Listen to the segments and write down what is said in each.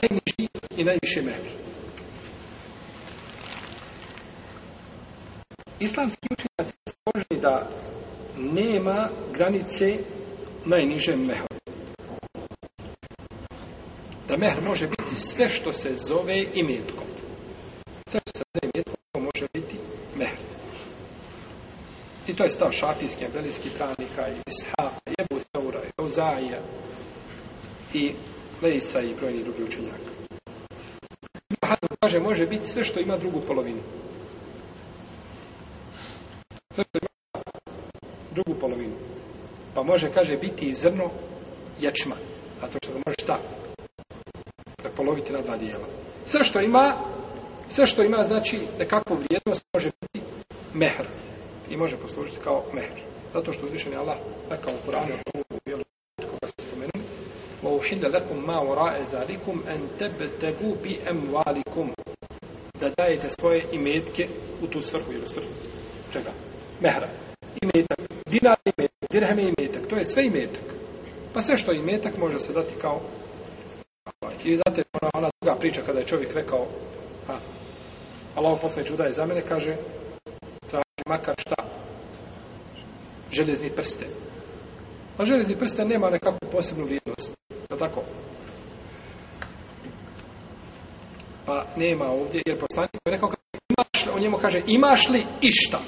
najniži i najviše meni. Islamski učinjaci složili da nema granice najniže mehru. Da mehr može biti sve što se zove imetkom. Sve što se zove imetkom može biti mehr. I to je stav šafijski, abelijski pravnika, ishaka, jebu saura, jauzaija. I Lejsa i brojni drugi učenjaka. Ibn Hazm kaže, može biti sve što ima drugu polovinu. Sve što ima drugu polovinu. Pa može, kaže, biti i zrno ječma. A to što ga može šta? Da poloviti na dva dijela. Sve što ima, sve što ima znači nekakvu vrijednost može biti mehr. I može poslužiti kao mehr. Zato što uzvišen je Allah, tako u Kur'anu, u ovom dijelu koga se spomenuli, وَوْحِدَ لَكُمْ مَا وَرَاءَ ذَلِكُمْ أَنْ تَبْتَقُوا بِأَمْوَالِكُمْ da dajete svoje imetke u tu svrhu, ili svrhu čega? Mehra. Imetak. Dinar imetak, dirheme imetak, to je sve imetak. Pa sve što je imetak može se dati kao I znate, ona, ona druga priča kada je čovjek rekao a, Allaho poslije čuda je za mene, kaže traži makar šta? Željezni prste. A željezni prste nema nekakvu posebnu vrijednost. Je tako? Pa nema ovdje, jer poslanik je rekao, imaš li, on njemu kaže, imaš li išta?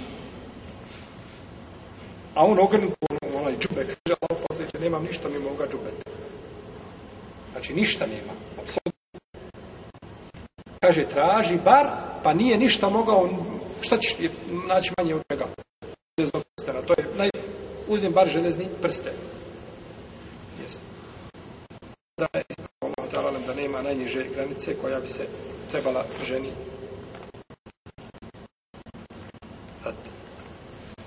A on ogrnu onaj džubek, kaže, ovo poslanik, nemam ništa mimo ovoga džubeta. Znači, ništa nema. Absolutno. Kaže, traži bar, pa nije ništa mogao, šta ćeš naći manje od njega? Železnog prstena, to je, naj, uzmem bar železni prste. Jesi da je davalem da nema najniže granice koja bi se trebala ženi dati.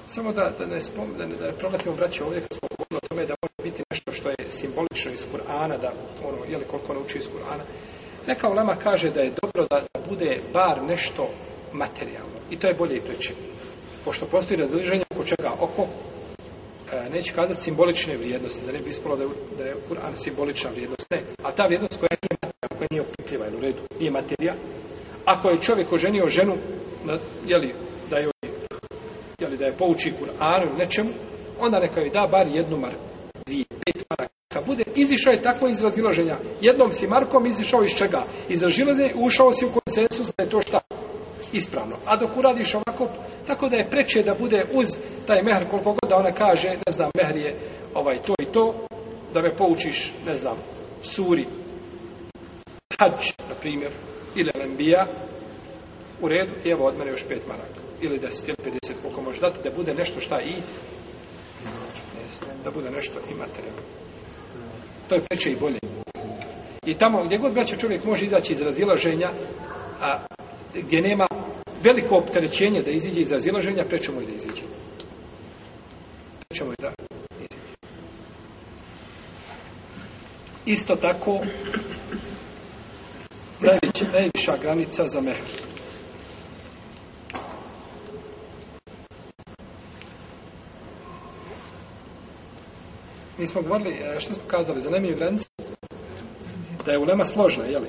Samo da, da ne spomenem, da je prometno vraćao ovdje kad smo govorili o tome da može biti nešto što je simbolično iz Kur'ana, da ono, jeli koliko nauči iz Kur'ana. Neka ulema kaže da je dobro da, da bude bar nešto materijalno. I to je bolje i preče. Pošto postoji razliženje oko čega? Oko E, neću kazati simbolične vrijednosti, da ne bi ispalo da je, da je Kur'an simbolična vrijednost, ne. A ta vrijednost koja nije materija, koja nije opitljiva, je u redu, nije materija. Ako je čovjek oženio ženu, na, jeli, da joj, jeli, da je pouči Kur'anu ili nečemu, onda neka joj da bar jednu marku, dvije, pet maraka. bude, izišao je tako iz razilaženja. Jednom si markom izišao iz čega? Iz razilaženja ušao si u konsensus da je to šta? ispravno. A dok uradiš ovako, tako da je preče da bude uz taj mehr koliko god da ona kaže, ne znam, mehr je ovaj, to i to, da me poučiš, ne znam, suri, hađ, na primjer, ili lembija, u redu, evo od mene još pet maraka. Ili deset, ili pedeset, koliko možeš dati, da bude nešto šta i... Da bude nešto i materijalno. To je preče i bolje. I tamo gdje god veće čovjek može izaći iz razilaženja, a, gdje nema veliko opterećenje da iziđe iz razilaženja, preće mu da iziđe. Preće mu da iziđe. Isto tako, najveća, najviša granica za mehr. Mi smo govorili, e, što smo kazali, za najmanju granicu, da je ulema složna, jel'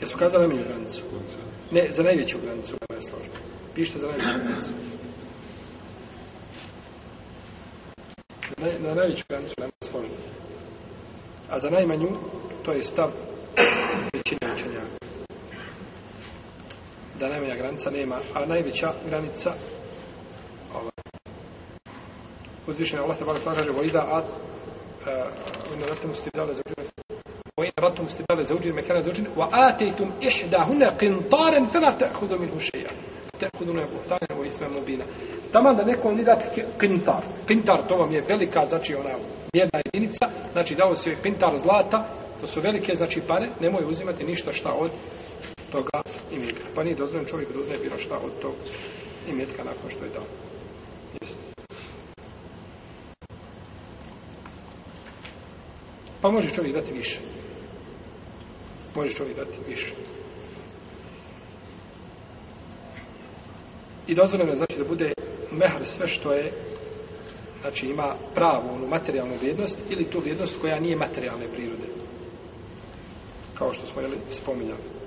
Jesu kazali najmanju granicu? Ne, za najveću granicu koja je složena. Pišite za najveću granicu. Na, na najveću granicu koja je složena. A za najmanju, to je stav većine učenjaka. Da najmanja granica nema, a najveća granica ova. Uzvišenja Allah te bar kaže, vojda ad, uh, eh, u nevrtenosti dale za ratom ste dali za uđenje, mekana za uđenje, wa atejtum ihda hune qintaren, fela te'hudu min hušeja. Te'hudu ne buhtane, ovo isme mobina. Tamo da neko ne dati qintar. Qintar, to vam je velika, znači ona jedna jedinica, znači dao se je qintar zlata, to su velike, znači pare, nemoj uzimati ništa šta od toga imetka. Pa nije dozvojen čovjek da uzme bilo šta od tog imetka nakon što je dao. Jeste. Pa može čovjek dati više može čovjek dati više. I dozvoljeno je znači da bude mehar sve što je znači ima pravu onu materijalnu vrijednost ili tu vrijednost koja nije materijalne prirode. Kao što smo jeli spominjali.